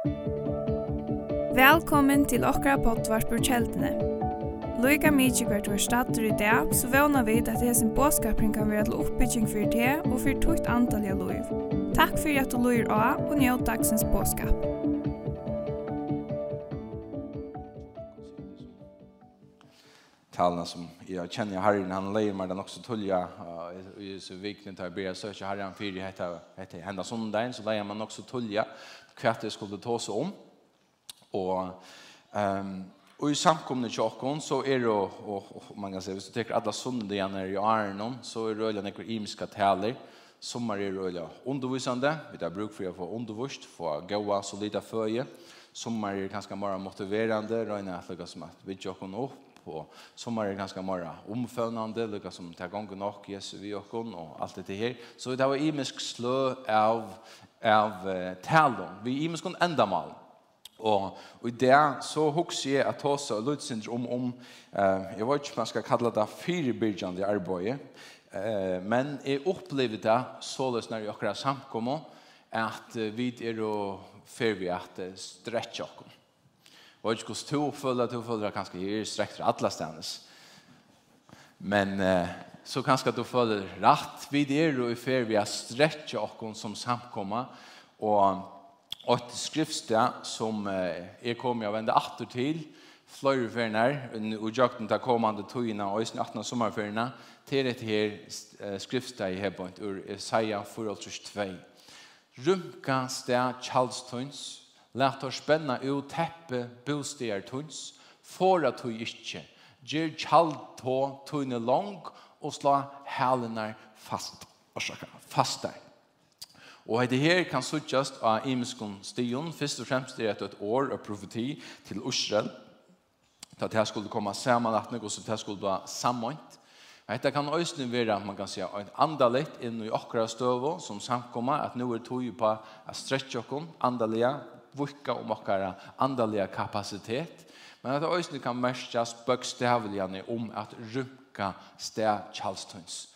Velkommen til okra pottvarpur kjeldene. Loika mykje hvert var stater i dag, så vana vi at hesen båskapring kan være til oppbygging for det og for tukt antall av loiv. Takk for at du loir av og njød dagsens båskap. Talene som jeg kjenner herren, han leier meg den også tullige så vikten tar börja söka Herren för det heter heter hända söndagen så lägger man också tulja kvart det skulle ta sig om. Och ehm och i samkomne tjockon så är det och, man kan säga hvis du tar alla söndagen när i Arnon så är det öliga några imska täler. Sommar är det öliga undervisande vi tar bruk för att få undervist få goa solida föje. Sommar är ganska mer motiverande röna att lägga som att vi tjockon upp på. Sommar är ganska många omfönande, lika som tar gången nok, Jesu vi och hon och allt det här. Så det var imisk slö av, av uh, talon, vi imisk hon ändamal. Og, og i det så husker jeg at Tåsa og Lutzinder om, om eh, jeg vet ikke om man skal kalle det fyrebyrgjende arbeidet, eh, men jeg opplevde det således når jeg akkurat samkommer, at vi er og fer vi at stretcha oss. Og ikke hos to føler, to føler kanskje jeg er strekt til alle stedene. Men eh, så kanskje du føler rett vid er og i fer vi har strekt til som samkommer. Og et skriftsted som eh, jeg kommer og vender atter til, flere feriene, og jøkken til kommande togene og i 18. sommerferiene, til et her skriftsted i Hebond, ur Isaiah 4.2. Rymka sted kjaldstøyns, Læt oss spenna ut teppe bostier tunns, for at du ikke gjør kjald tå tunne lang og slå hælene fast. Orsaka, fast der. Og det her kan suttjast av imenskon stion. Først og fremst er det et år av profeti til Israel. Til at det skulle komme samanlattning og så det skulle bli sammanlagt. Dette kan også være, man kan si, en andalitt inn i okra støvå som samkommer, at nå er tog på å stretche okken, andalige, vukka om okkara andaliga kapacitet, men at det òsne kan merskjas bøkstavljane om at rukka sted kjallstøyns.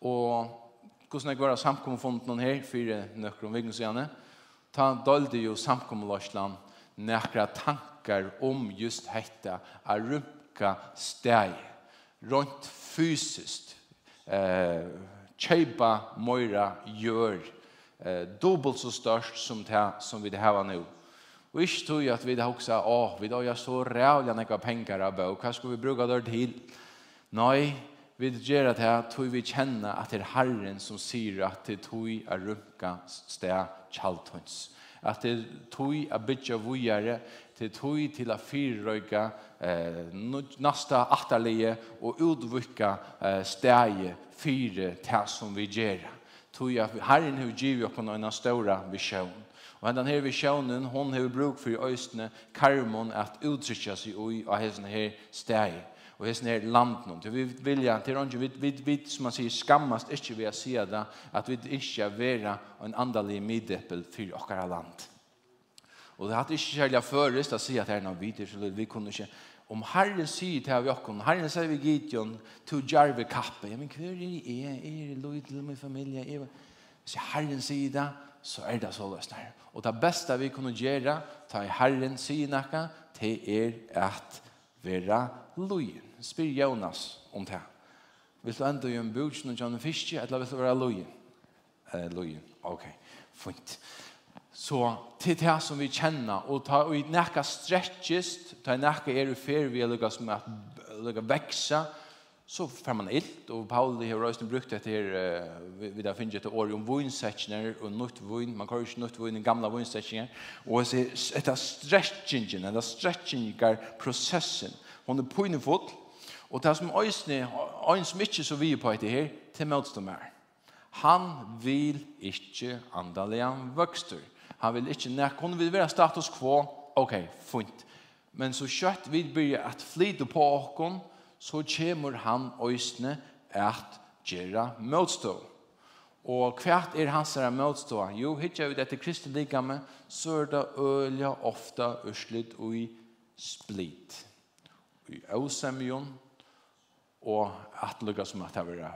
Og hvordan jeg var av samkommefonden her, fire nøkker om vikensgjene, ta dolde jo samkommelårsland nekra tankar om just hetta a rukka sted, rundt fysiskt, eh, kjeipa møyra gjør, eh, dubbelt så størst som det som vi det her var nå. Og ikke tog at vi da også, å, vi da gjør så rævlig nekka penger av bøk, hva skal vi bruke det til? Nei, vi gjør det her, tog vi kjenne at det er Herren som sier at det tog er rukka sted kjaltons. At det tog er bytja vujere, det tog til å fyrrøyga eh, nasta atterlige og utvukka eh, steget fyre til som vi gjør. Tog at Herren har givet oss noen stora visjon. Men den här visjonen, hon har bruk för øystene karmon att uttrycka seg i av hesten här steg och hesten her landen. Til vi vilja, til är vi, vi, vi som man sier, skammast inte vi att se det, att vi inte vera en andalig middeppel för okkara land. Och det hadde inte kjærlig først å si att her er någon vitt, så vi kunde inte om Herren sier til av Jakob, Herren sier vi Gideon, to jarve kappe, ja, men hver er det, er det lov til min familie, er det? Så Herren sier det, så er det så løsner. Og det beste vi kunne gjøre, ta i Herren sier noe, til er at være lojen. Spyr Jonas om det. Vil du enda gjøre en budsen og kjønne fiske, eller vil du være lojen? Eh, lojen, ok. Fint. Så til det som vi kjenner, og ta i nekka stretchest, ta i nekka er i ferie, vi er lukka som at lukka veksa, så får man ilt, og Paul har røysten brukt dette her, uh, vi har finnet et år om vinsetjener og nytt vin, man kan jo ikke nytt vin i gamla vinsetjener, og etter stretchingen, etter stretchingar-prosessen, hun er pynefot, og det som øyne, øyne som ikke så vi på etter her, til møtstånd Han vil ikke andalian vokster. Han vil ikke, når kunne vi være status quo, ok, fint. Men så kjøtt vi begynner at flyte på åkken, så kommer han øysene at gjøre motstå. Og hvert er hans her motstå? Jo, hittar vi dette kristeligame, så er det øyla ofta urslit og i split. I øsemjon, og at lukka som at det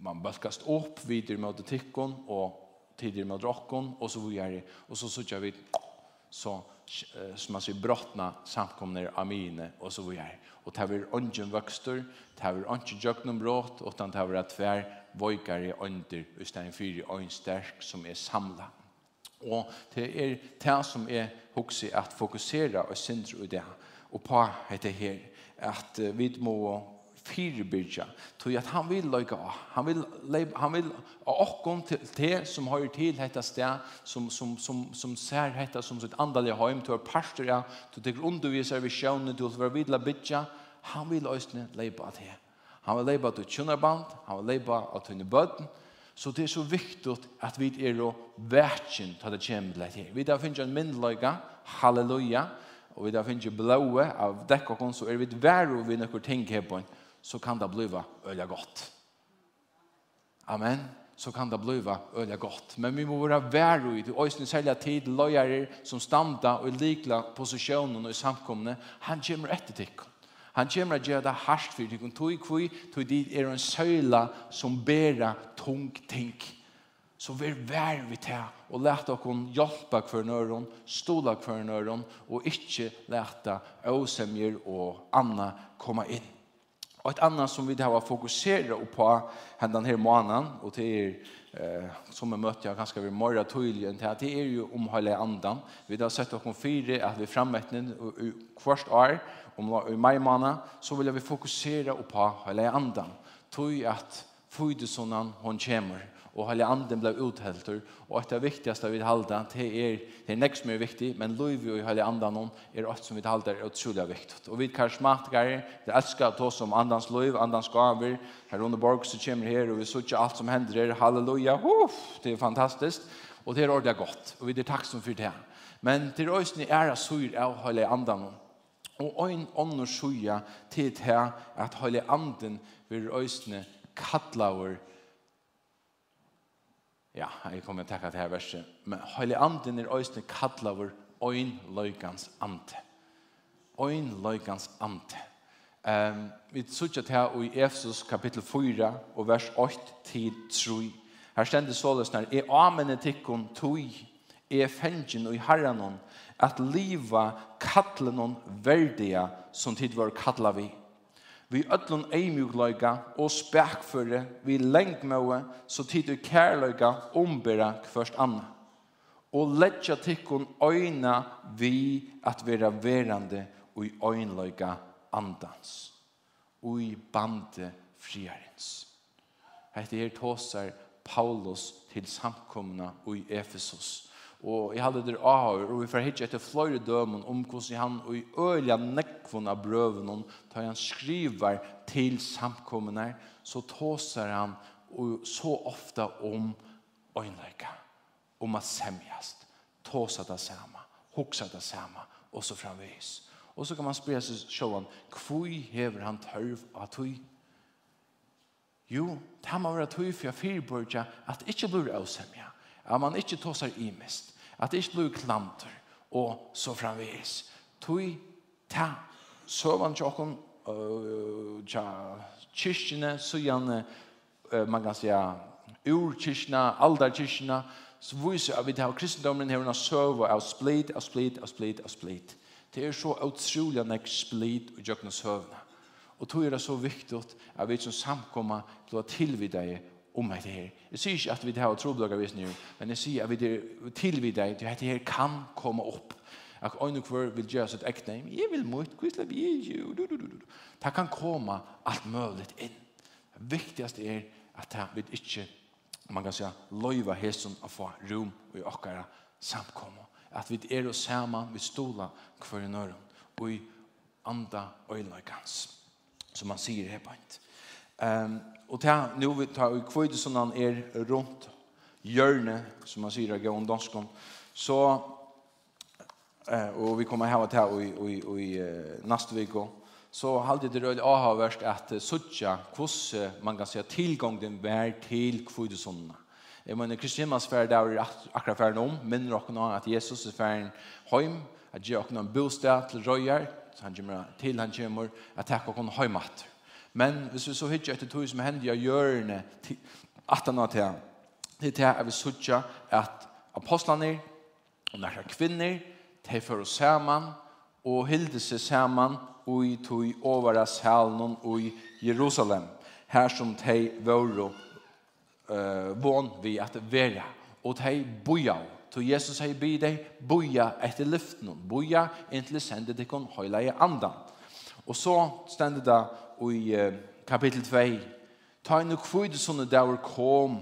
man bølkast opp videre mot tikkon og tidigare mot rockon og så vidare och så så kör vi så som man sier brottna samkomner amine og så videre og det er ånden vokster, det var ånden jøgnumråd, og det er at hver under ånder, i stedet for øyn sterk som er samla. Og det er det som er hokse at fokusere og sindre i det, og på dette her, at vi må fyrbyrja. Tog at han vil løyga av. Han vil, han vil av okkon til det som har til dette sted, som, som, som, som ser dette som sitt andalige heim, du har parster av, å teker underviser ved til å være vidla bytja. Han vil løysne leipa av det. Han vil leipa av du tjunarband, han vil leipa av tunne bøtten, Så det er så viktig at vi er å verken til det kommer til det. Vi har finnet en myndløyga, halleluja, og vi har finnet blåe av dekk og så er vi et og vi nøkker ting her på en så kan det bliva øyla gott. Amen. Så kan det bliva øyla gott. Men vi må vara värre i det. Öjsen sälja tid, løyere som standa och likla positionen och i samkomne. Han kommer etter tikk. Han kommer at göra det hardt för dig. Tog kvi, tog dit är en søyla som bæra tung tänk. Så vi er vær vid det och lät oss hjälpa för nøren, stola för nöron och inte lätta åsämjer och anna komma in. Og ett annat som vi har fokuserat på den här måneden, och det eh som vi møtte jag ganska ved morgen tydelig, det är ju om hele andan. Vi har sett att om fyra att vi framåtnen hvert år om i mai måned, så vill vi fokusera på hele andan. Tog att Fydesonan hon kommer og hele anden ble uthelter, og et av viktigste vi halda, det er, det er nek som er viktig, men lov og hele anden er alt som vi halda er utrolig viktig. Og vi karismatikere, det elsker at oss om andans lov, andans gaver, her under borg så kommer her, og vi sier alt som hender her, halleluja, uff, det er fantastisk, og det er ordentlig godt, og vi er takksom for det. Men til øyne er det syr av hele anden, og ein annan syr til det at hele anden vil øyne kallaur Ja, jeg kommer til å takke til her verset. Men høylig anden er øyne kallet vår øyn løykans ante. Øyn løykans ante. Um, vi suttet her i Efesus kapittel 4 og vers 8 til 3. Her stender således når «E amene tikkun tui, e fengjen og i herranon, at liva kattlenon verdia som tid var kattla vi.» vi ötlun eimjugloika og spekføre vi lengmøve så tid du kærløyga ombera kvørst anna. Og letja tikkun øyna vi at vera verande og i øynløyga andans. Og i bande friarens. Hette her tåsar Paulus til samkomna og i Efesos Og jeg hadde det avhør, og vi får hitje etter fløyre dømen om hvordan han og i øyla nekvun av brøven om, da han skriver til samkommene, så tåser han og så ofta om øynleika, om at semjast, tåsa det samme, hoksa det samme, og så framvis. Og så kan man spørre seg sjåan, hvor hever han tørv av tøy? Jo, det må være tøy for jeg fyrbørja at ikke blir avsemja at man ikke tåsar imest, at det ikke blir klanter, og så framvis. Tui, ta, søvann tjokken, tja, kyrkjene, søgjane, man kan säga urkyrkjene, aldarkyrkjene, så viser at vi tar kristendommen her, og søv av splitt, av splitt, av splitt, av splitt. Det er så utrolig nek splitt og jøkken søvna. Og tog er det så viktig at vi som samkommer blir tilvidere om det her. Jeg sier ikke at vi har troblagervis nu, men jeg sier at vi tilvid deg til at det her kan komme opp. At øyne hver vil gjøre sitt ekne. Jeg vil mot, kvist lab, Det kan komme alt mulig inn. Det viktigste er at vi ikke, man kan si, løyva hesten og få rom i okkara samkommer. At vi er oss sammen, vi stoler hver i nøren. Og i andre øyne hans. Som man sier her på en. Um, og ta nu vi tar i kvøyde som han er rundt hjørnet, som man sier av Gån Danskom, så, uh, og vi kommer her til i, i, i uh, neste vik, så halde det røde avhåverst at uh, suttja hvordan man kan si tilgången vær til kvøyde som Jeg mener, Kristianas ferd er akkurat ferden om, minner dere nå at Jesus er ferden heim, at gjør dere noen bostad til røyer, han kommer til han kommer, at dere kommer heimatter. Men hvis vi så hittar etter tog som hender i hjørne, at han har til det er at vi sutja at apostlene og nærkere kvinner, de fører sammen og hilder seg sammen og i tog over salen og i Jerusalem, her som de var uh, vån vi at være, og de boja Så Jesus sier, «Bi deg, boja etter lyften, boja inntil sendet deg høyla i andan. Og så stendet det i kapittel 2. Ta inn og kvidd sånne der kom,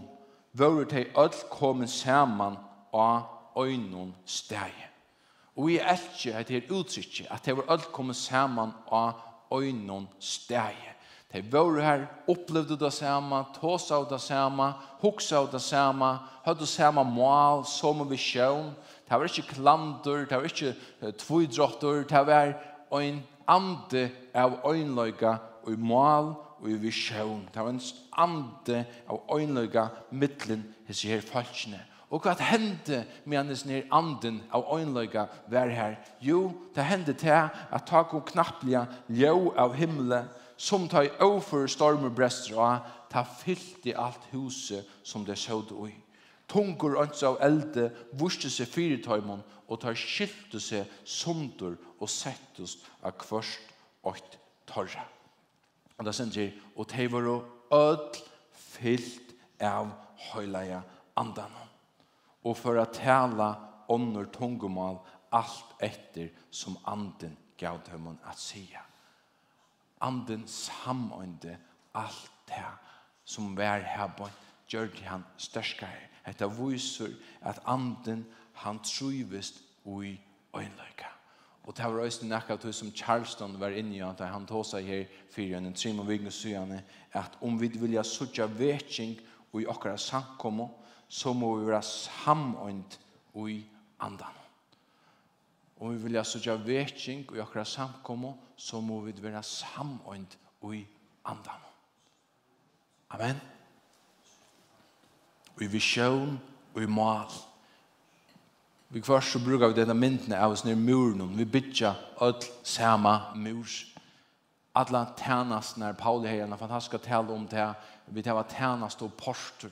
vore de ødel kom sammen av øynene steg. Og vi er ikke at det er uttrykket at de var ødel kom sammen av øynene steg. De vore her, opplevde det samme, tås av det samme, hoks av det samme, høyde samme mål, som vi sjøen. Det var ikke klander, det var ikke tvidrotter, det var en ande av øynløyga og i mål og i visjon. Det var en ande av øynløyga mittlen hos her falskene. Og hva hendte med hennes nere anden av øynløyga var her? Jo, det hendte til at tak og knapplige ljø av himmelen som tar i overfor stormer brester og ta fyllt i alt huset som det sådde i. Tungur ønsker av elde, vurste seg fyretøymon og tar skilte seg sundur og settes av kvørst og torra. Og da sier, og det var ødel fyllt av høyleia andan. Og for å tale ånder tungomal alt etter som anden gav dem at sige. Anden samøynde alt det som var her på gjør det han størskere. Dette viser at anden han trivist ui øynløyka. Og det var også nekka til som Charleston var inne i, at han tog seg her fyrir en trim og vignes syane, at om vi vilja sutja vetsing og i okkara samkommo, så må vi være samøynd og andan. Om vi vilja sutja vetsing ui i okkara samkommo, så må vi være samoint ui i andan. Amen. Og i visjon og i mal. Vi kvar så brukar vi denne myndene av oss nere muren, vi bytja öll sama mur. Alla tænast när Pauli har en fantastisk tale om det vi tar tænast og porter.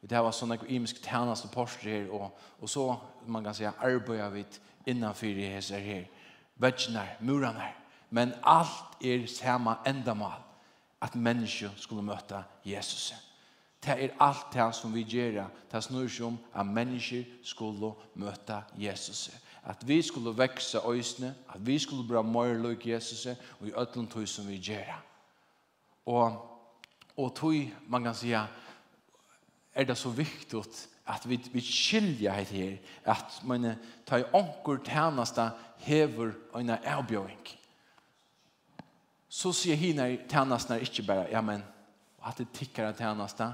Vi tar sånne imisk tænast og porster her, og, og så, man kan säga, arbeider vi innanfyr i hese her, vetsjene, murene. Men allt er sama endamal, at mennesker skulle möta Jesus. Det er alt det som vi gjør. Det snur seg om at mennesker skulle møte Jesus. At vi skulle vekse øyne, at vi skulle bli mer lik Jesus og i ødelen tog som vi gjør. Og, og tog, man kan si, er det så viktig at vi, vi skiljer det her, at man tar anker tjeneste hever en avbjøring. Så sier henne tjenestene ikke bare, ja, men, at det tikkere tjeneste,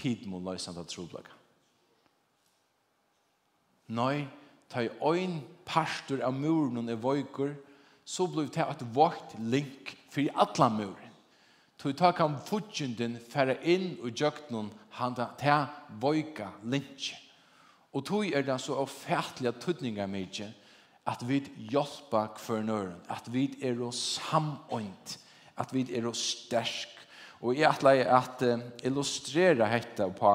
tid må løsende av troblaga. Nei, ta i øyn pastor av muren og vøyker, så blir det et vakt link for alle muren. Tu ta kan futjunden færa inn og gjøknen han ta vøyka lintje. Og tu er det så offentlige tøtninger mykje at vi hjelper hver nøren, at vi er oss samøynt, at vi er oss sterk Og jeg atleie at illustrera dette på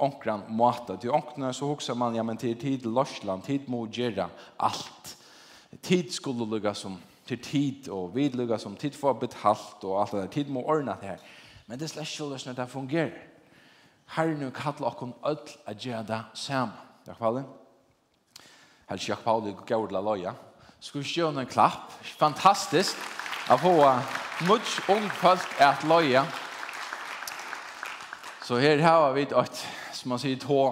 onkran måte. Til onkran så hokser man, ja, men til tid lorsland, tid må gjøre alt. Tid skulle lukka som til tid, og vi lukka som tid for betalt, og alt det der. Tid må ordne det her. Men det er slett sjølvsne det fungerer. Herren kallar okkon öll a gjøre det saman. Takk for det. Her kjøk Pauli gav til loja. Skulle skjønne en klapp. Fantastisk. Jeg får mye ung folk at loja. Så her har vi et, som man sier, tå.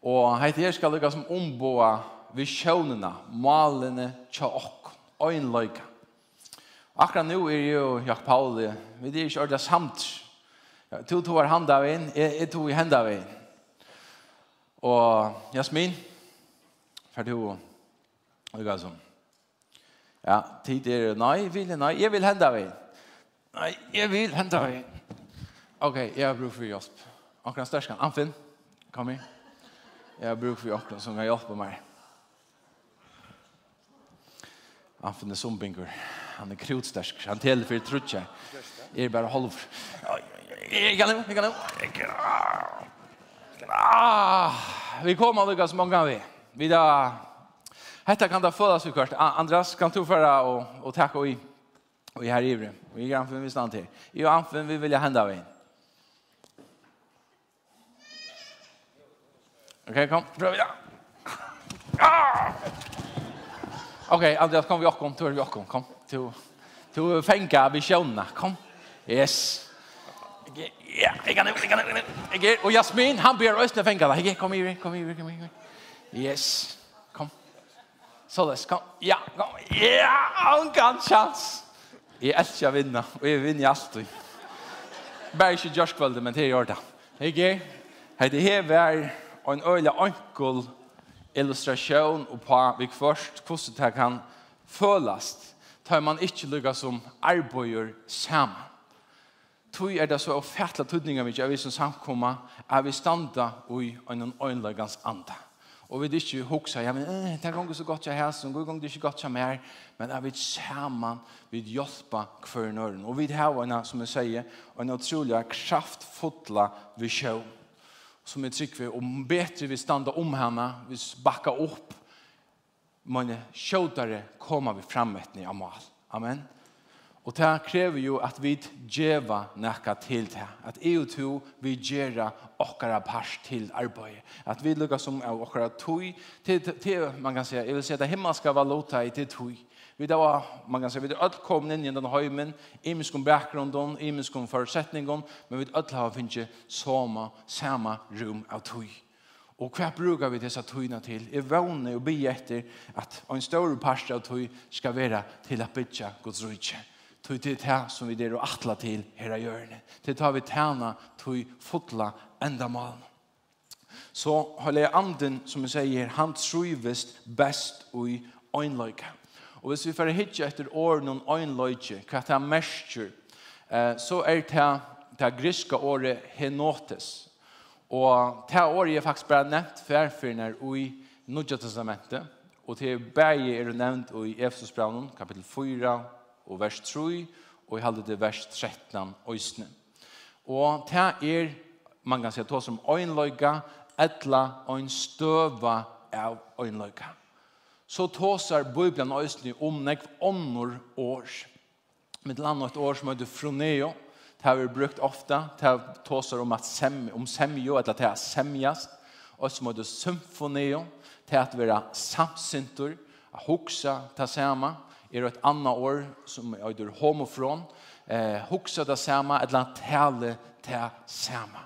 Og heit her skal lukka som omboa visjonene, malene, tja okk, øynløyka. Akkurat nå er jo Jakob Pauli, vi er ikke ordentlig samt. To tog er handa av en, jeg tog i henda av en. Og Jasmin, for to, lukka som. Ja, tid er nei, vil jeg nei, jeg vil henda av en. Nei, jeg vil henda av. Okej, jag brukar för hjälp. Och den största, Anfinn, kom igen Jag brukar för hjälp som kan hjälpa mig. Anfinn är zombingur. Han är krotstärsk. Han till för trutja. Jag är bara halv. Jag kan nu, jag kan nu. Ah, vi kommer lika så många vi. Vi där. Hetta kan ta födas vi kvart. Andras kan tu förra och och tacka och i. Och i här i. Och i anfinn vi stannar till. Jo anfinn vi vill hända vi. Okej, okay, kom. Pröva Ja. Ah! Okej, Andreas kom vi och kom, tur vi och kom. Kom. Tu tu fänka vi sjönna. Kom. Yes. Ja, jag kan jag kan jag och Jasmin han ber oss att fänka dig. Kom i, kom i, kom i. Yes. Kom. Så det kom. Ja, kom. Ja, han kan chans. Jeg älskar å vinna och jeg vinner alltid. Bare ikke Josh kvällen men det gör det. Hej, hej. Hej, det her er en øyla enkel illustrasjon og på vi først hvordan det kan følast tar man ikke lukka som arbeider sammen. Tui er det så ofertla tudninga vi vi som samkomma er vi standa ui en øynlagans anda. Og vi er ikke hoksa, ja, men eh, det er så godt jeg helst, og gong det er ikke godt jeg mer, men er vi sammen, vi hjelpa hver nøren. Og vi har, som jeg sier, en utrolig kraftfotla visjon som är tryck og bättre vi stannar om henne, vi backar upp men kjødere kommer vi frem med i amal. Amen. Og det krever jo at vi djeva nekka til det. At jeg og to vi djera okkara pars til arbeidet. At vi lukka som er okkara tog til, til, man kan säga, jeg vil si at det himmelska valuta i til tog. Vi da var, man kan si, vi er alt kom in i den höjmen, imenskom bakgrunden, imenskom forutsetningen, men vi öll har finnet samme, samme rum av tog. Og hva brukar vi dessa tøyna til? Jeg vågner og blir etter at en større parst av tøy skal være til å bytja Guds rydtje. Tøy til det som vi der og atla til her av hjørne. Til tar vi tæna tøy fotla enda malen. Så holder jeg anden, som jeg sier, han trivest best i øynløyka. Og hvis vi får hitje etter åren og øynløyke, hva det er mersker, eh, så er det det griske året henotes. Og det året er faktisk bare nevnt færfyrner i Nudja Testamentet, og det er begge er nevnt i Efesusbraunen, kapittel 4 og vers 3, og i halde det vers 13 øysene. Og det er, man kan si, det som øynløyga, etla og en støva av øynløyga så tåsar Bibelen ösny om nekv onnor års. Med land ett år som heter froneo. Det har vi brukt ofta. Det har tåsar om, att sem, om semjo, eller det har semjas. Och som heter symfoneo. Det har att samsyntor. Att huxa, ta sama, Er ett annat år som heter homofron. Eh, huxa, ta samma. Eller tale, ta sama.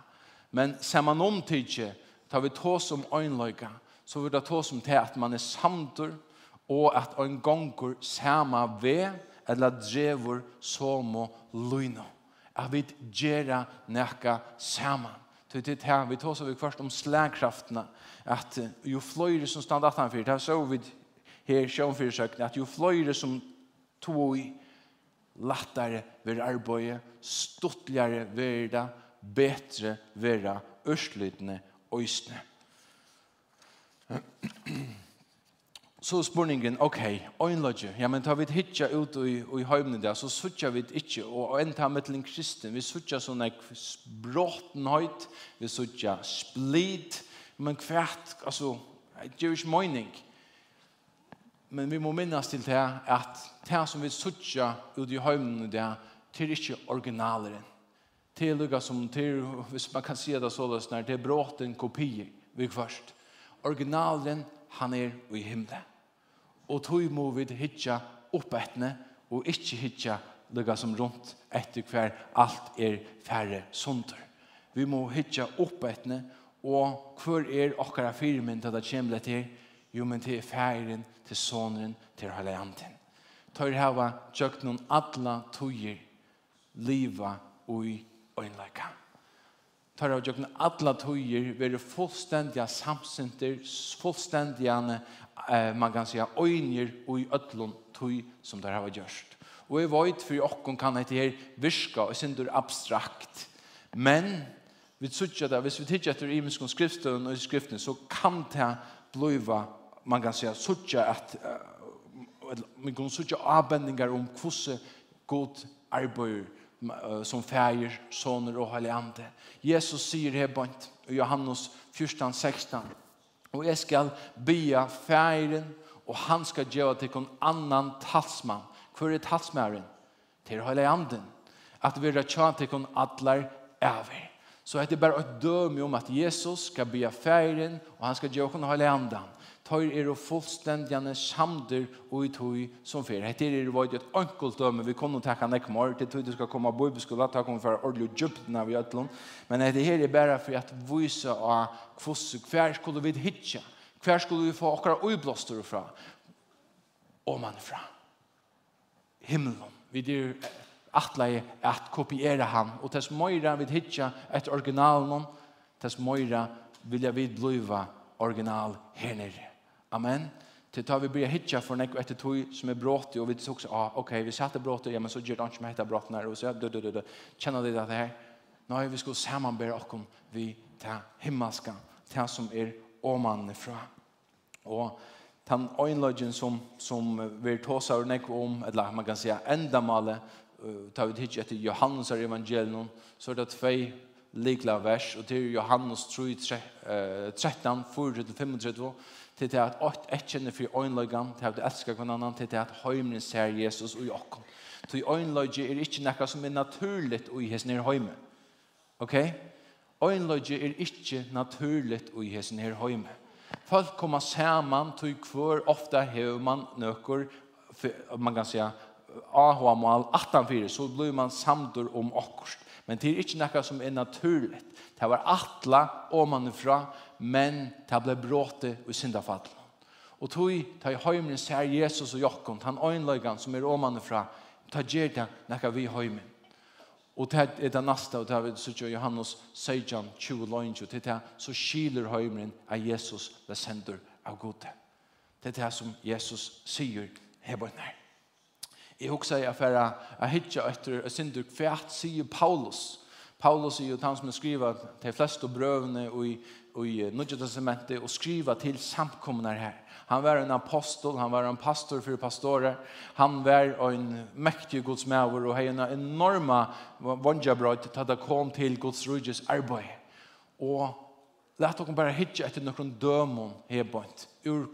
Men samma nomtidje tar vi tås om øynløyga, så vil det ta som til at man er samtur, og at en gonger sama ve, eller drever som og løgna. At vi gjør nekka saman. Det er det vi tar så vi først om slagkraftene, at jo fløyre som stand at han fyrt, her så vi her sjønfyrsøkene, at jo fløyre som tog i lattare ved arbeid, stuttligare ved det, betre vera og øysene. så spurningen, ok, øynlodje, ja, men tar vi hitja ut i, i høymne der, så suttja vi ikke, og enn ta med til en kristen, vi suttja sånn ek bråttenhøyt, vi suttja splid, men kvært, altså, det gjør ikke mening. Men vi må minnes til det, at det som vi suttja ut i høymne der, til ikke originaleren. Til lukka som, til, hvis man kan si det så det er bråten kopier, vi først originalen, han er i himmelen. Og tog må vi hitja oppetne, og ikkje hitja lukka som rundt etter hver alt er færre sunder. Vi må hitja oppetne, og hver er okkara firmen til det kommer til, jo, men til færen, til sonen, til halvanten. Tør hava tjøkt noen atla tøyer, liva og i øynleikant tar av jökna alla tøyer være fullstendige samsynter, fullstendige, eh, man kan si, øyner och i ødlån tøy som der har gjort. Og jeg vet for åkken kan dette her virke, og synder abstrakt. Men vi tykker det, hvis vi tykker etter imenskon skriften og skriften, så kan det bliva, man kan si, sutja at, uh, man kan sutja avbendinger om hvordan god arbeider som färger, soner och heilig ande. Jesus sier her bant i Johannes 14, 16. Och jeg skal bya färgen och han ska gjøre till en annan talsmann. Hvor er talsmæren? Till helig anden. Att vi rör till en atler over. Så det er bare et döme om att Jesus ska bya färgen och han ska gjøre til en anden tar er og fullstendigane samder og i tog som fer. Hette er var et enkelt døme, vi kunne takka nek mer, til tog du skal komme av bøybeskola, ta kommer for ordentlig djupna vi øtlån, men hette her er bare for at vise av hvordan, hver skulle vi hitje, hver skulle vi få akkurat uiblåster fra, og man fra himmelen. Vi dyr atleie at kopiere han, og tess møyre vi hitje etter originalen, tess møyra vilja vi bliva original her nere. Amen. Til tar vi blir hitja for nekko etter tog som er brått og vi tok så, ah, ok, vi satte brått, ja, men så gjør det ikke som heter brått nær, og så, du, du, du, du, kjenner det det her? Nei, vi skal samanbære okkom vi ta himmelska, ta som er åmanne fra. Og den øynløgjen som, som vi tåsar og nekko om, eller man kan säga endamale, uh, tar vi hitja etter Johannes evangelium, evangelion, så er det tvei likla vers, og til Johannes 3, 13, 4-35, til det at åt etkjenne fri øynløygan, til at du elskar hver annan, til det at høymren ser Jesus og jokken. Til øynløyge er ikke nekka som er naturligt og i hessen her høyme. Ok? Øynløyge er ikke naturligt og i hessen her høyme. Folk kommer saman til hver ofta hever man nøkker, man kan säga, AHA-mål 18-4, så blir man samdur om akkurst. Men det er ikke noe som er naturlig. Det var atla og man fra, men det ble bråte og syndafall. Og tog, ta i høymen ser Jesus og Jakob, han øynløygan som er omanifra, ta gjer det nekka vi høymen. Og det er det neste, og det er så ikke Johannes 16, 20 løgn, til det så skiler høymen av Jesus det sender av gode. Det er det som Jesus sier her på nær. Jeg husker jeg for å hitte etter å synde kvært sier Paulus. Paulus sier jo han som skriver de fleste brøvene og i i Nudja Testamentet och skriva till samkommende här. Han var en apostel, han var en pastor för pastorer, han var en mäktig Guds og och en enorma vondjabrød til att han kom till Guds rydges arbeid. Och lät dere bare hitta etter noen dömon här bort ur,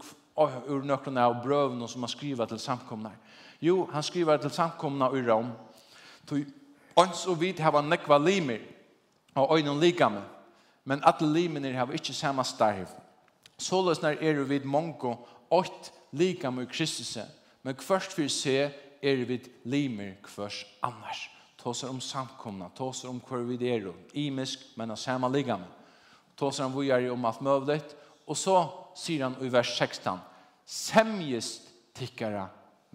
ur noen av brøvene som han skriva till samkommunar. Jo, han skriver till samkomna i Rom. Ons och vid hava nekva limer och öjnon likame men alle limenir har ikke samme starv. Så løsner er vid mongo, åt lika med Kristus, men først for se er vid limer kvørst annars. Tåser om samkomna, tåser om hver vid er, imisk, men av samme ligame. Tåser om vujar om alt møvlet, og så sier han i vers 16, semjest tikkara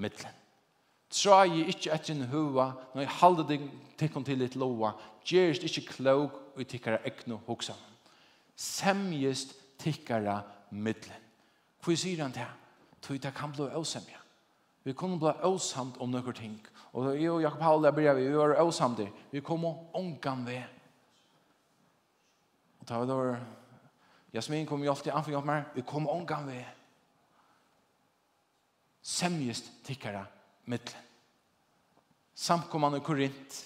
mittlen. Trai ikkje etter en hua, når jeg halde deg tikkum til litt loa, gjerist ikkje klok i tikkara egnu hoksa. Semjist tikkara middelen. Hvor sier han det? Tui det kan bli åsemja. Vi kunne bli åsamt om nokkur ting. Og jeg og Jakob Paul der brev, vi var åsamt der. Vi kom og ångan ved. Og da var det Jasmin kom jo alltid anfing av meg. Vi kom og ångan ved. Semjist tikkara middelen. Samkommande Korint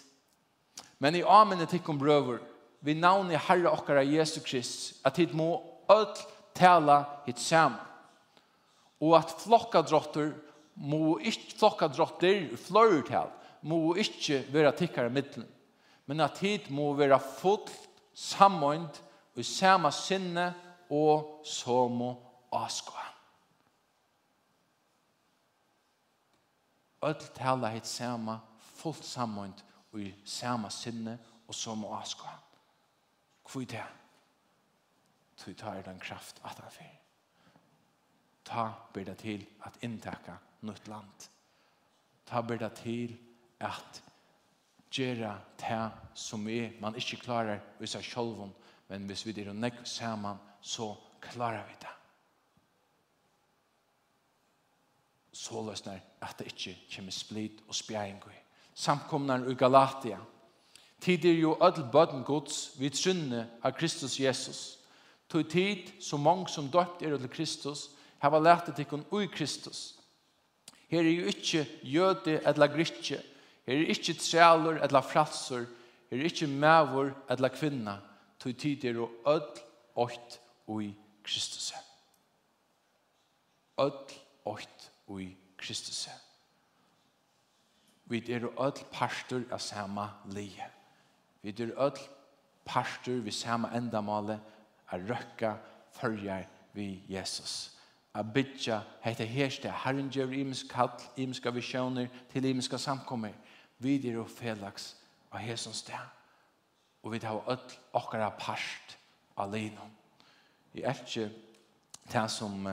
Men i amen tikk om brøver, vi navn i Herre okkara Jesu Krist, at hit må öll tala hit sam. Og at flokka drottor må ikkje flokka drottor fløyr tal, må ikkje vera tikkare middelen. Men at hit må vera fullt sammoint og sama sinne og somo askoa. Öll tala hit sama fullt sammoint og i samme sinne og som åskå. Hvor det er? Du tar den kraft at han fyrer. Ta ber det til at inntekka nytt land. Ta ber det til at gjøre det som er man ikke klarer i seg selv, men hvis vi er nekk sammen, så klarer vi det. Så løsner at det ikke kommer split og spjæring i samkomnar i Galatia. Tid er jo ödel bøden gods vid trunne av Kristus Jesus. Tog tid så mange som døpt er til Kristus, hava lært til kun ui Kristus. Her er jo ikkje jøde eller gritje, her er ikkje trealer eller fratsur, her er ikkje mævor eller kvinna, tog tid er jo ödel åkt ui Kristus. Ödel åkt ui Kristus. Kristus vi er öll pastor av samma li. Vi er öll pastor vi samma endamale a rökka följar vi Jesus. A bytja heita herste herren gjør imisk kall, imiska visjoner til imiska samkommer. Vi er og felags av Jesus sted. Og vi tar öll okkara past alene. I er ikke det som,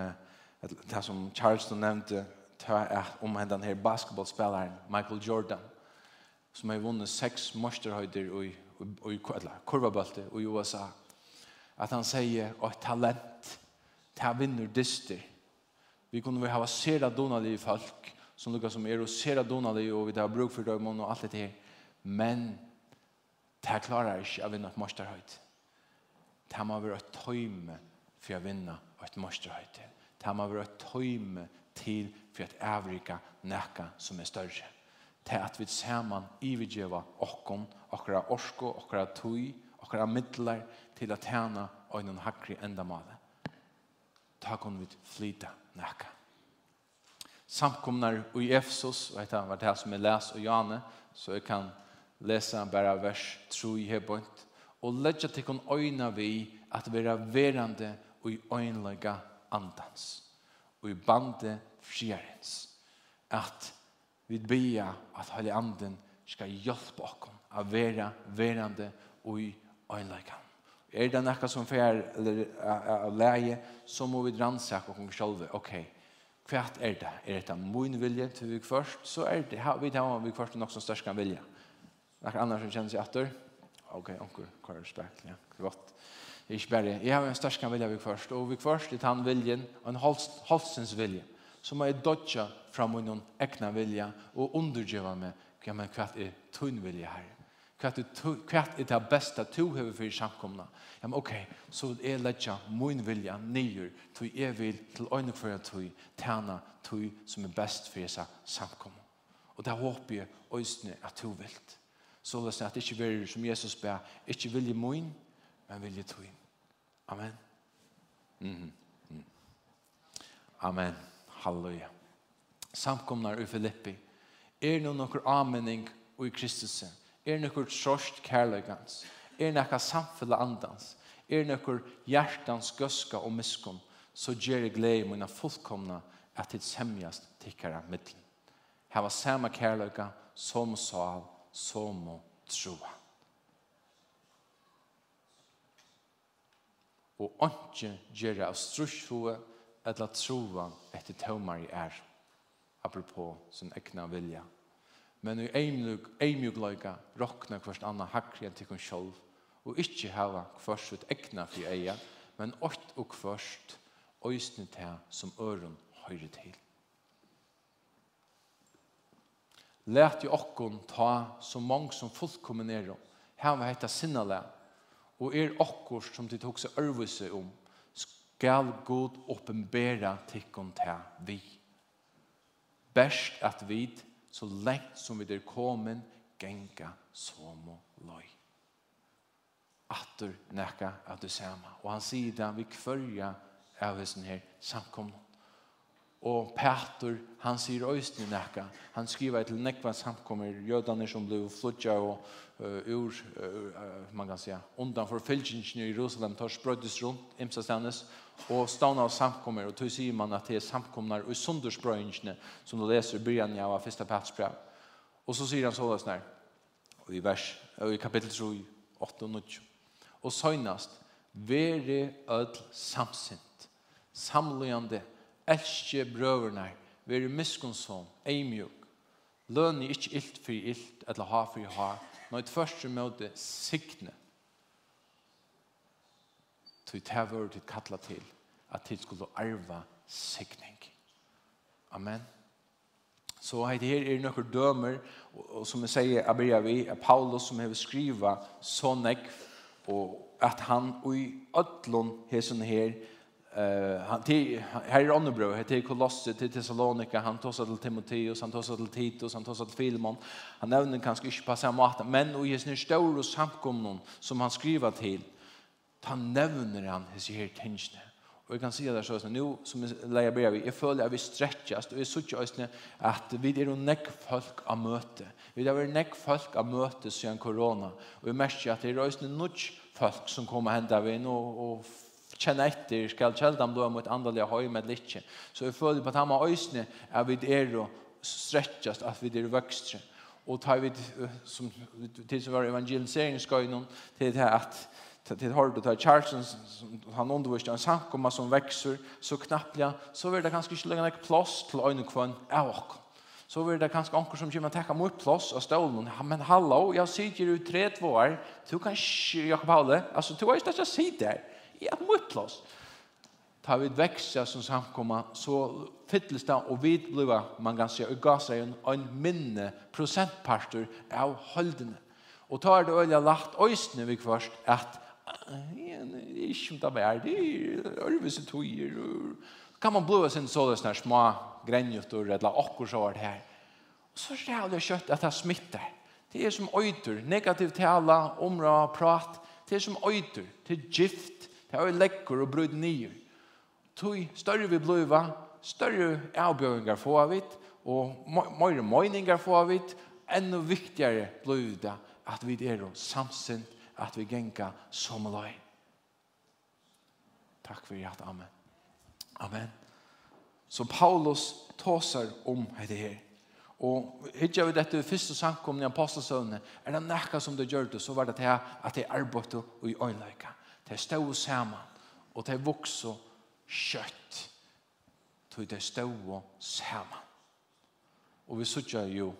det som Charleston nevnte ta om den her basketballspelaren Michael Jordan som har vunnet seks masterhöjder i i kurvabalte i USA at han säger at talent ta vinner dyster vi kunne vi ha sera donade i folk som lukkar som er och sera donade og vi har bruk for dem og alt det her. Men ta klarar ikkje å vinna et masterhöjd ta må vara ett tøyme for å vinna et masterhöjd ta må vara ett tøyme til for at avrika nekka som er større. Til at vi saman ivigjeva okkon, okkara orsko, okkara tui, okkara middlar til at tjena øynun hakri endamale. Ta kon vi flyta nekka. Samkomnar i Efsos, og etter hvert det som jeg les og Jane, så jeg kan lese bare vers 3 i bort, og legja til kon øyna vi at vera verande og i øynlega andans og i bandet frierens. At vi bia at Heilig Anden skal hjelpe oss å være verande og i øynleikan. Er det noe som fer eller av leie, så må vi rannsake oss selv. Ok, hva er det? Er det min vilje til vi først? Så er det, vi tar om vi først nok som størst kan vilje. Noe annars som kjennes i atter? Ja ok, Kvar hva respekt, ja, godt. Det er ikke bare, jeg har en størst kan vilja vi først, og vi først er han viljen, og en halsens vilje, som er dodja fram min egna vilja, og undergjøva meg, ja, men hva er tunn vilja her? Hva er, hva er det beste to hever for samkomna? Ja, men ok, så jeg letja min vilja nyer, til jeg vil til øyne for jeg tog, tjena tog som er best for jeg samkomna. Og det håper jeg øyne at to vilt så løs at det ikke vil, som Jesus ber, ikke vilje min, men vilje tøyn. Amen. Mm -hmm. mm. Amen. Halleluja. Samkomnar i Filippi. Er no nokkur amening i Kristus. Er nokkur trost kærleikans. Er nokka samfella andans. Er nokkur hjertans gøska og miskom. Så gjør jeg glede i mine fullkomna at det semjast tikkara middelen. Her var samme kærleika som sal som troa. Og ikke gjøre av strusjhoe eller troa etter tømmer i er, apropos sin egna vilja. Men i eimjugløyga råkna hverst anna hakri enn tikkun sjolv, og ikkje hava hverst ut egna fri eia, men ått og hverst òsne til som øron høyre til. Lært jo okkon ta så mange som fullkommen er om. Her var hetta sinnale. Og er okkor som de tok seg ørvise om, skal god åpenbæra tikkon ta vi. Best at vi, så lengt som vi der komen, genga som og loj Atter nekka at du sema. Og han sier det vi kvørja av hessen her samkomna. Og Peter, han sier øysten nekka. Han skriver til nekva samkommer jødane som ble flutja og uh, ur, uh, man kan säga, undan for fylkingen i Jerusalem tar sprøydes rundt, imsa stannes, og stanna av samkommer, og tog sier man at det er samkommer og sundersprøynsjene som du leser i byrjan av fyrsta Petersbrev. Og så sier han så løs nær, og i, vers, og i kapittel 3, 8 og 9. Og søgnast, vere ødel samsint, samløyande, samløyande, elske brøverne, vere miskunnsom, eimjuk, lønne ikke ilt for ilt, eller ha for ha, men et første møte sikne, til det her vore kattla til, at tid skulle arva sikning. Amen. Så heit her er nokkur dømer, og, og som jeg sier, Abiria vi, er Paulus som har skriva så nekv, og at han og i ötlun hesson her, Han till här är andra bröder Kolosse till Thessalonika han tossar till Timoteus han tossar till Titus han tossar till Filemon. Han nämner kanske inte på samma sätt men och Jesus nu står och samkomnon som han skriver till han nämner han his here tension och jag kan se där så så nu som lägger brev vi är fulla av vi stretchast och är så tjusne att vi är en näck folk av möte. Vi är en näck folk av möte sen corona. Och vi märker att det är rösne nutch folk som kommer hända vi nu och kjenne etter, skal kjeldan blå mot andre høy med litt. Så jeg føler på at han har øyne at vi er og stretjast, at vi er vøkstre. Og tar vi, som, til som var evangeliseringskøynen, til det at til har du tar Charleston han undervist en samkomma som växer så knappliga så vill det kanske inte lägga längre plats till en kvann av så vill det kanske anker som kommer täcka mot plats och stolen men hallå jag sitter ut tre två år du kan jag Jakob alltså altså du har ikke sitte der Ja, mot. Ta vi växa som samkomma så fylldes det och vi blev, man kan säga, och gasa en, en minne prosentparter av höldene. Och tar det öliga lagt öjstene vi först att ikke om det er det, ørvise tøyer. Kan man blåa sin sådana sånne små grenjutter, eller akkur så var det her. Og så rævlig kjøtt at det smitter. Det er som øyter, negativ tala, omra, prat. Det er som øyter, det er gift, Det er lekkur og brud nye. Tøy større vi bluva, større avbjøringar få av og møyre møyningar få av it, enda viktigare bluva at vi er samsint, at vi genka som løy. Takk for hjert, amen. Amen. Så Paulus tåsar om dette her. Og hittar vi dette første samkomne i apostelsøvnet, er det nekka som det gjør det, så var det til at det er arbeidet og i øynløyka. De stod sammen, og de vokste kjøtt. Tog de stod sammen. Og vi sørger jo,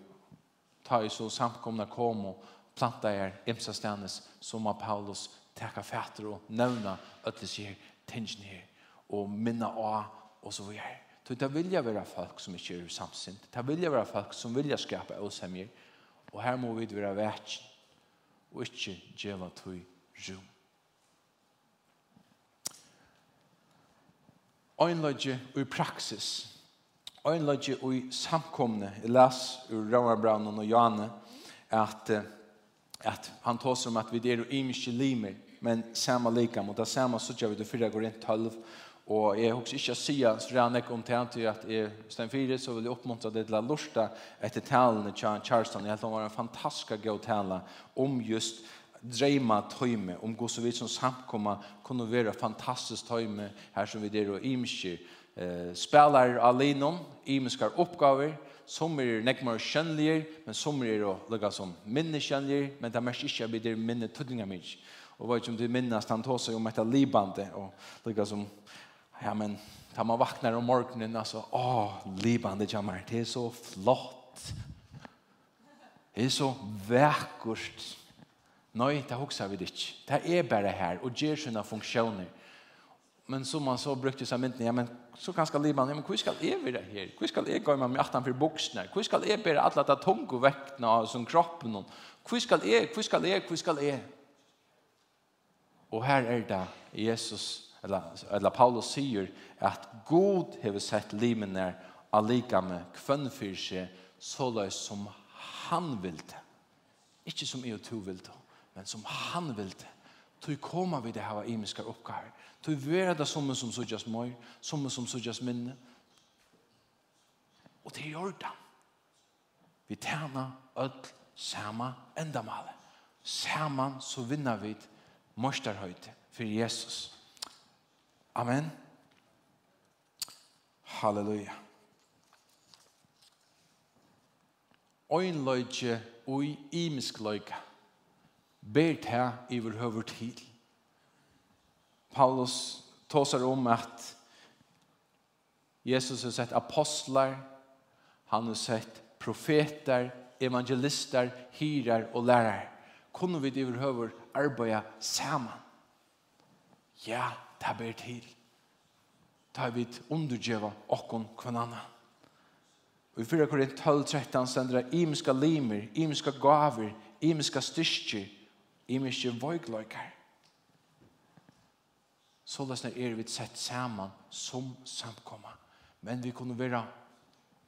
ta i så samkomne kom og planta er imsa stendes, som av Paulus teka fætter og nevna øtles her, tingene her, og minna av, og så videre. Så det vilja være folk som ikke er samsint. Det vilja være folk som vilja skapa åsemjer. Og her må vi være vekk og ikke djeva tog rum. øynløgje og i praksis. Øynløgje og i samkomne. Jeg les ur Rauarbraunen og Janne at, at han tås om at vi er imiske limer, men samme lika mot det samme så vi det fyra går inn tølv Og jeg husker også ikke sier så rann jeg om til til at jeg stedet fire så vil jeg oppmuntre det til å lorte etter talene til Charleston. Jeg tror det var en fantastisk god tale om just dreima tøyme om god så vidt som samkomma kunne være fantastisk tøyme her som vi der og imskir eh, spelar alinom, imskar oppgaver, som er nekmar kjønnlige, men som er å lukka som minne kjønnlige, men det merker ikke at vi der minne tøyninga mink. Og vet ikke om du minnes, han tog seg om etter libande, og lukka som, ja, men, da man vaknar om morgenen, altså, åh, libande jammer, det er så flott. Det er så vekkert. Nei, det husker vi ikke. Det er bare her, og gjør sine funksjoner. Men som man så brukte seg mynden, ja, men så kanskje livet ja, men hvor skal jeg være her? Hvor skal jeg gå med meg atan for buksene? Hvor skal jeg bære alle de tunge vektene av som kroppen? Hvor skal jeg, hvor skal jeg, hvor skal jeg? Og her er det Jesus, eller, eller Paulus sier at God har sett livet nær allika med kvønn så løs som han vil det. Ikke som jeg og to vil det men som han vil det. Tøy koma vi det hava imiskar oppgaver. Tøy vera det som som suttjas møy, som som suttjas minne. Og det gjør det. Vi tjena öll sama endamale. Saman så vinner vi morsdarhøyde for Jesus. Amen. Halleluja. Ein løyke og imisk løyke ber det iverhøver til. Paulus tåsar om at Jesus har sett apostlar, han har sett profeter, evangelister, hyrar og lærare. Kunne vi iverhøver arbeida saman? Ja, det ber til. Det har vi undergjøva okkon kvananna. Og i 4 Korint 12, 13 stendra imiska limer, imiska gaver, imiska i mykje vøygløykar. Så løsner er vi sett saman som samkomma. Men vi kunne være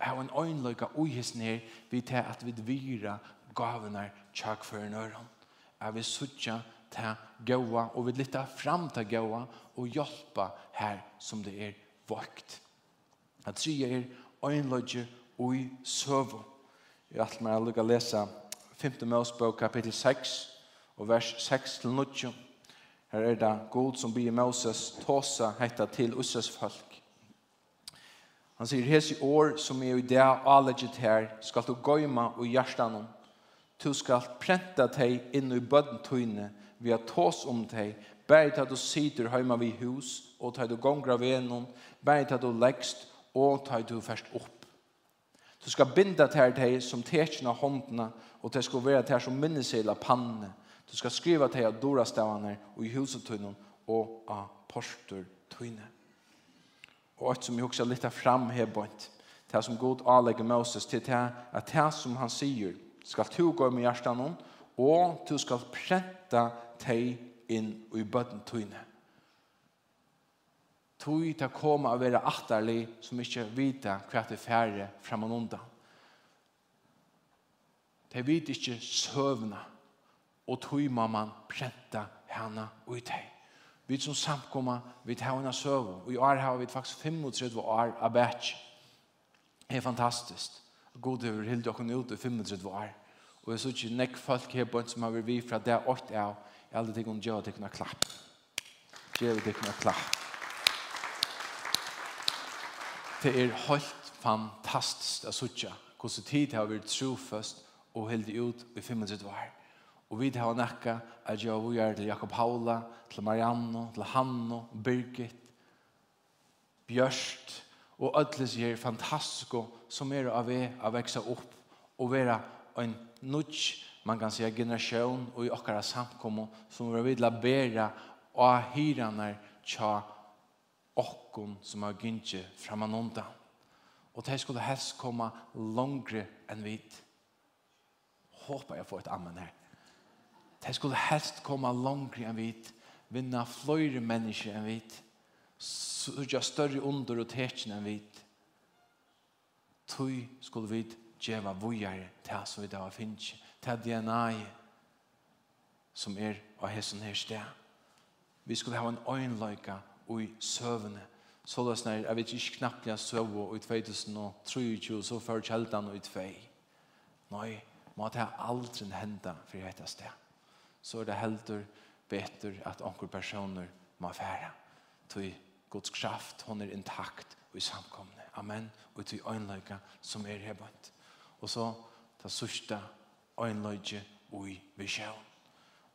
av en øynløyka uhis ned vi til at vi dvira gavene tjak for en øron. Er vi suttja til gåa og vi lytta fram til gåa og hjelpa her som det er vakt. At tria er øynløyka ui søvå. Jeg har meg å lukka lesa 5. Mosebok kapittel 6 og vers 6-9. Her er det god som byr Moses tåsa hetta til Usses folk. Han sier, Hes i år som er i det avlegget her, skal du gøyma og hjertan. Du skal prenta deg inn i bødentøyne, vi har tås om deg, bæri til du sitter heima vi hus, og til du gongra venom, bæri til du leggst, og til du først opp. Du skal binda til deg som tekna håndene, og til skal være til som minnesela pannene, Du skal skriva til at dora stavane og i huset tøyne og av porter tøyne. Og et som jeg også litt fram her bort, det som god avlegger Moses til det at det som han sier, skal du gå med hjertet noen, og du skal prenta teg inn i bøtten tøyne. Tøy til å komme og være atterlig som ikke vita hva det færre frem og undan. De vet ikke søvnet og tog mamman prenta henne ut hei. Vi som samkomma, vi tar henne søv, og i år har vi faktisk 35 år av bæts. Det er fantastisk. God over hilde dere ut i 35 år. Og jeg synes ikke nekk folk her bønt som har vært vi fra det åkt av, jeg aldri tenker om gjør det kunne klapp. Gjør det kunne klapp. Det er helt fantastisk å sitte hvordan tid har vært trofast og hilde ut i 35 år. Og vi har nekka at jeg og gjør til Jakob Haula, til Marianne, til Hanno, Birgit, Bjørst, og alle sier fantastiske som er av vi å vekse opp og være en nudge, man kan si generasjon og i okkara samkommo som vi vil bæra og hyrene tja okkon som har gynnsi framanonda. Og det skulle helst komme langre enn vi. Håper jeg får et ammen her. Det skulle helst komme langere enn vit, vinna flere mennesker enn vit, sørge større under og tekjen enn vit. Tøy skulle vi djeva vujere til som vi da var finnes, til DNA som er av hessen her sted. Vi skulle ha en øynløyke og i søvende. så løs nær, jeg vet ikke knappt jeg søv og i 2023, så før kjeldan og i 2. Nei, må det aldri hende for dette sted så er det heldur betur at onkur personer må færa. Tui Guds kraft, hon er intakt og i samkomne. Amen. Og tui øynløyga som er hebant. Og så ta sørsta øynløyga og i visjøvn.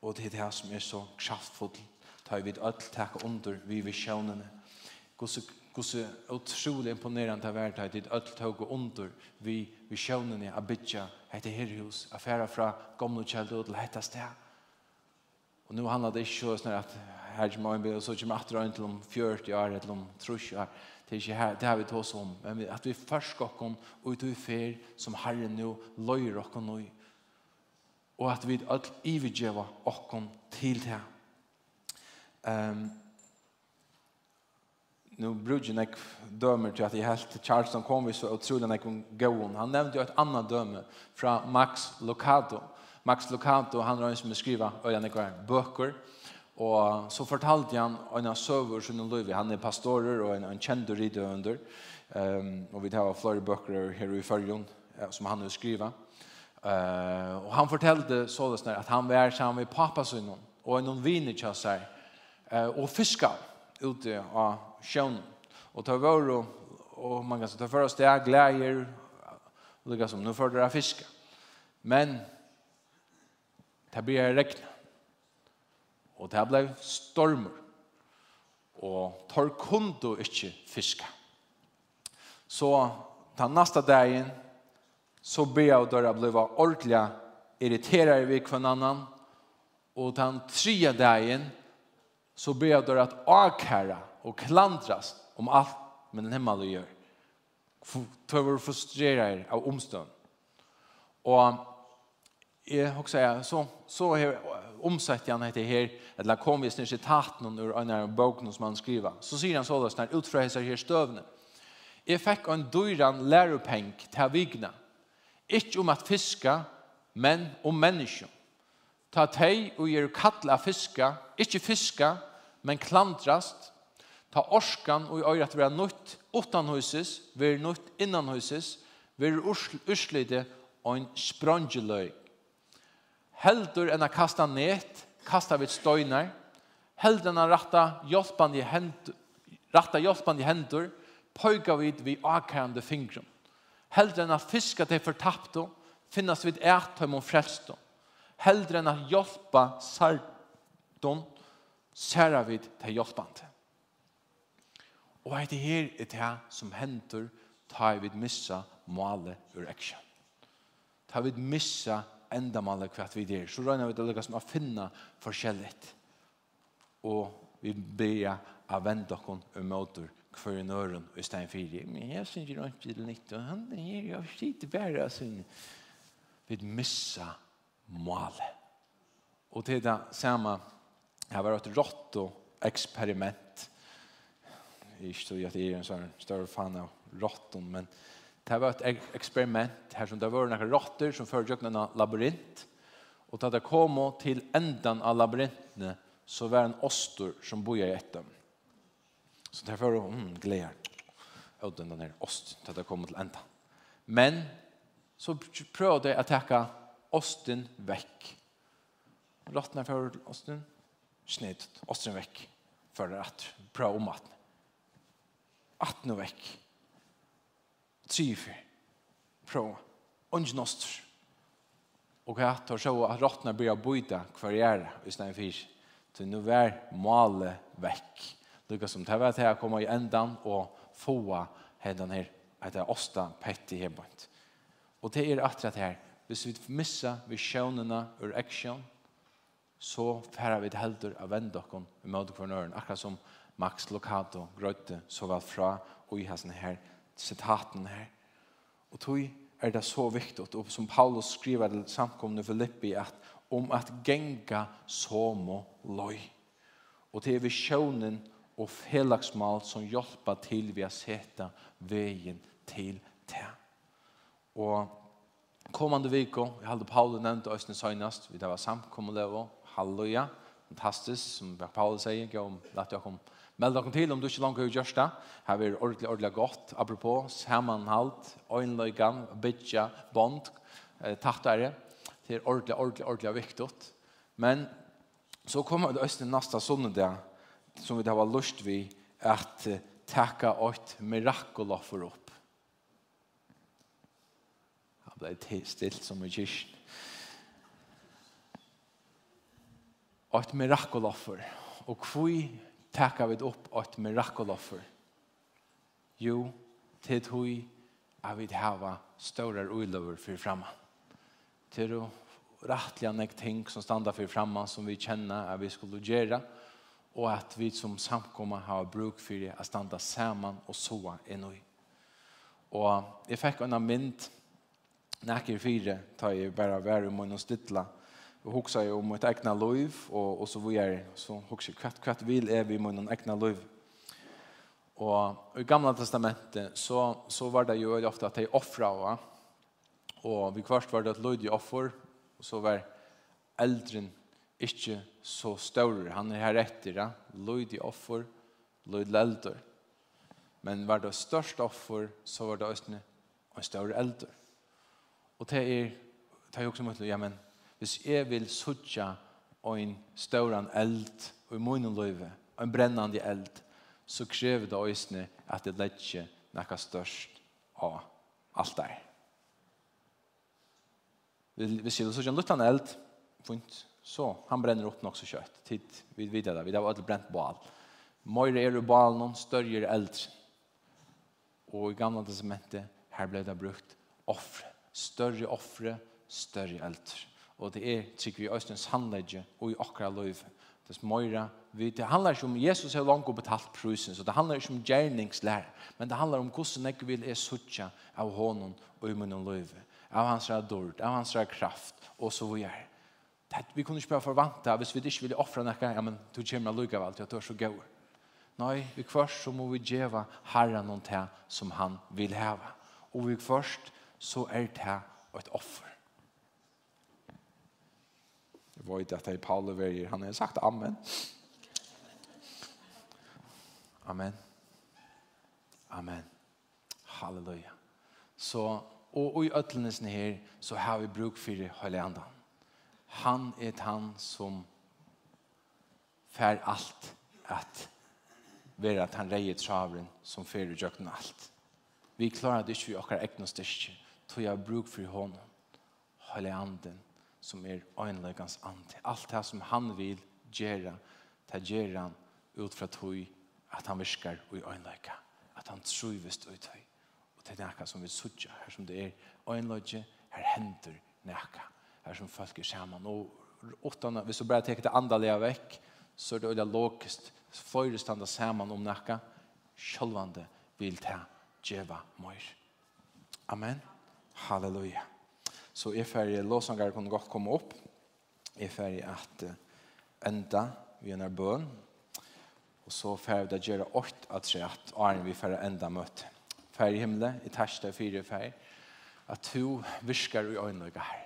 Og det er det som er så kraftfull. Ta i vid öll takk under vi visjøvnene. Guds utrolig imponerende av verdt at öll tog og under vi visjøvnene a bytja etter herhus, affæra fra gamle kjeldet til hetta sted Og nu handlar det ikke sånn at her kommer man blir så kommer at det till om 40 år eller om 30 år. Det er ikke her, det har vi tar oss om. Men at vi først går kom ut och fer som Herren nå løyer oss nå. Og at vi alt evigeva oss til det. Um, nu brukar jag dömer till att jag helt Charleston kom vi så otroligt när jag gå. Han nämnde ju ett annat döme från Max Lucado. Max Locato, han har en som skriva öjande kvar böcker. Och så fortalte han en söver som han löv. Han är pastorer och en, en känd rida under. Um, och vi tar flera böcker här i förgrund som han har skriva. Uh, och han fortalte sådär att han var sammen med pappa sin och en vinnerkjassar uh, och fiska ute av sjön. Och tar vår och, och man kan ta för oss det är glädjer. Och det som nu får det fiska. Men det ble regnet. Og det ble stormer. Og tar kundo ikke fiske. Så den neste dagen så ble jeg og døra ble ordentlig irriterer vi hver annan. Og den tredje dagen så ble jeg og døra at avkære og klandras om alt med den himmelen gjør. Tøver frustrerer av omstånd. Og jeg har sagt, så, så her, omsett han etter her, eller kom vi snir i noen ur en av boken som han skriver. Så sier han så da, sånn, utfreser her støvne. Jeg fikk en dyran lærepeng til vigna. Ikke om at fiska, men om menneskjum. Ta tei og gjør kattla fiska, ikke fiska, men klandrast. Ta orskan og gjør at vi er nødt utanhuses, vi er nødt innanhuses, vi er urslide og en sprangeløy heldur enn a kasta net, kasta vid støynar, heldur enn a ratta hjelpande hendur, ratta hjelpande hendur, pøyga vid vi akærande fingrum. Heldur enn a fiska til fortapto, finnas vid ætøm og frelsto. Heldur enn a hjelpa sardon, særa vid til hjelpande. Og det her er det som hendur, ta vid missa måle ur action. Ta vid missa enda maler kvart vi der, Så regner vi til å som å finne forskjelligt. Og vi ber blir å vende dere og møter hver en øren i stedet for Men jeg synes ikke noe til nytt, og han er her, jeg sitter bare, altså. Vi misser malet. Og til det samme, jeg var et rått og eksperiment. Jeg er ikke at jeg er en sånn større fan av råtten, men Det var et eksperiment her som det var noen råtter som førte en labyrint. Og da det kom til enden av labyrintene, så var det en oster som boja i etter. Så det var mm, gleder. Og den der ost, da det kom til enden. Men så prøvde jeg å takke osten vekk. Råttene for osten, snitt, osten vekk. For at prøve om at. At vekk triver, prøv, unge nostr. Og jeg tar så at råttene blir å bøyde hver gjerne i stedet for. Så nå er vekk. lukka som tar vet her kommer i endan og få hendene her etter osta Petti hjemmebønt. Og det er atret her. Hvis vi við visjonene ur action, så færer vi til helder av við i møte kvarnøren, akkurat som Max Locato grøtte så vel fra og i hans her sitaten her. Og tog er det så viktig, og som Paulus skriver til samkomne Filippi, at om at genga som løy. Og det er visjonen og felagsmal som hjelper til vi har sett veien til det. Og kommande viko, jeg hadde Paulus nevnt Østene Søgnast, vi det var samkomne lever, halleluja, fantastisk, som Paulus sier, om at jeg kom Meld dere til om du ikke langt har gjort det. Her er ordentlig, ordentlig godt. Apropos, sammenhalt, øynløygan, bytja, bond, eh, tattere. Det er ordentlig, ordentlig, ordentlig viktig. Men så kommer det østene neste sondag, som vi da var lyst vi, at eh, takka åt mirakula for opp. Han ble stilt som i kyrkjen. Åt mirakula for. Og hvor taka vi opp et mirakeloffer. Jo, til tog er vi hava større ulover for framme. Til å rettelig nek ting som standa for framme som vi kjenner at vi skulle gjøre, og at vi som samkommer har bruk for det at standa sammen og soa innoi. Og jeg fikk en mynd nekker fire, tar jeg bare være i og stytla, og och huxa ju om ett egna liv och och så vad är så huxa kvatt kvatt vill är vi med en egna liv. Och i gamla testamentet så så var det ju ofta att de offra va. Och vi kvart var det att lydig offer och så var eldren inte så stor. Han är här efter det. Lydig offer, lydig äldre. Men var det störst offer så var det östne en större eldor. Och det är det är också mot ja men hvis jeg vil suttje en større eld og i munnen løyve, en brennende eld, så krever det øyne at det ikke noe størst av alt der. Hvis jeg vil suttje en luttende eld, funnet, så han brenner opp nok så kjøtt. Tid vid videre, vi har alle brent bål. Møyre er bal bålen, større er eldre. Og i gamle testamentet, her ble det brukt offre. Større offre, større eldre og det er trygg vi Østens handlegge og i okra løyv. Det er Vi, Det handlar ikke om Jesus har langt og betalt prusen, så det handlar ikke om gjerningslær, men det handlar om hvordan jeg vil er suttja av hånden og i munnen løyv, av hans dord, av hans kraft, og så vi er. Det, vi kunne ikke bare forvante, hvis vi ikke ville offra noe, ja, men du kommer lukka av alt, ja, du er så gøy. Nei, vi først så må vi djeva herren noen til som han vil heve. Og vi først så er det et offer vet att det är Paul och Han har sagt amen. Amen. Amen. Halleluja. Så, og, og i øtlenesen her, så har vi bruk for Høylandan. Han er han som fær alt at være at han reier traveren som fer i jøkken alt. Vi klarer det ikke vi akkurat egnet styrke, tog jeg bruk for hånden. anden som er øynløkans ante. Alt det som han vil gjøre, det gjør han ut fra tog at han virker i øynløka, at han truves i tog. Og det er noe som vi sutja, her som det er øynløkje, her hender noe, her som folk er sammen. Og åttende, hvis du bare teker det andalega vekk, så er det øyla logisk, flere standa sammen om noe, sjølvande vil ta djeva mer. Amen. Halleluja. Så er ferdig låsangar kunne godt komme opp. Er ferdig at enda vi er bøn. Og så ferdig det gjøre åkt at tre at Arne vi ferdig enda møte. Ferdig himmelen, i terste fire ferdig. At to viskar i øynene her.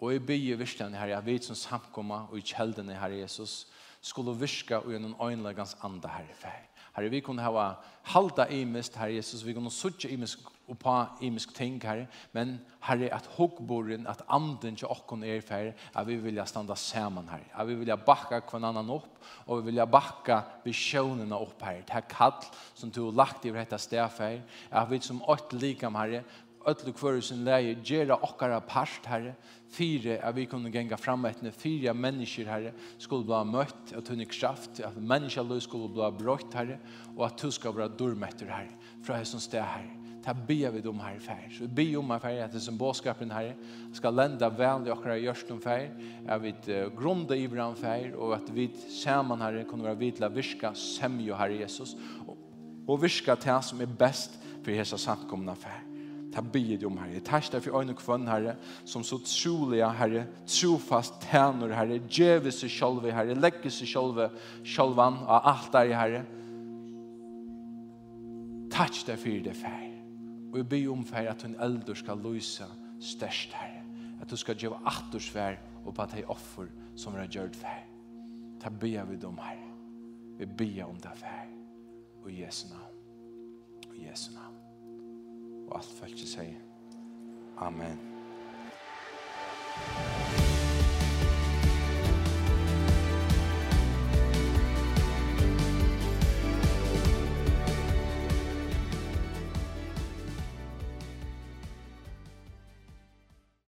Og i bygge virkene her, jeg vet som samkommer og i kjeldene her Jesus, skulle viska og gjennom øynene gans andre her ferdig Herre, vi kunne hava halda imist, Herre Jesus, vi kunne suttje imist og på imisk ting, Herre, men Herre, at hoggboren, at anden til okkon er færre, at vi vilja standa saman, Herre, at vi vilja bakka kvann annan opp, og vi vilja bakka visjonerna opp, Herre, det kall som du har lagt i detta sted, Herre, at vi som åkt likam, Herre, ödlu kvör sin läge gera okkara part herre fyra at vi kunde genga fram etne fyra människor herre skulle bli mött att tunne kraft att människa lust skulle bli brott herre och att du skal vara dormetter herre fra hans stä herre. Ta be vi dem här fär så be om här fär att det som boskapen herre ska lenda vel i okkara görstum fär att vi grunda i bran fär och att vi samman herre kunde vara vitla viska semjo herre Jesus och virka til som är bäst för hesa samkomna fär ta blir om, Herre. Takk deg for øyne kvann, Herre, som så trolige, Herre, trofast tæner, Herre, djeve seg sjølve, Herre, legge seg sjølve, sjølvan av alt der, Herre. Takk deg for det, fer. Og jeg blir om, fer at hun eldre skal løse størst, Herre. At du skal djeve atters, Herre, og på at det offer som er gjørt, fer. Ta blir vi om, Herre. Vi blir om det, fer. Og Jesu navn. Og Jesu navn. Og alt følt seg. Amen. Amen.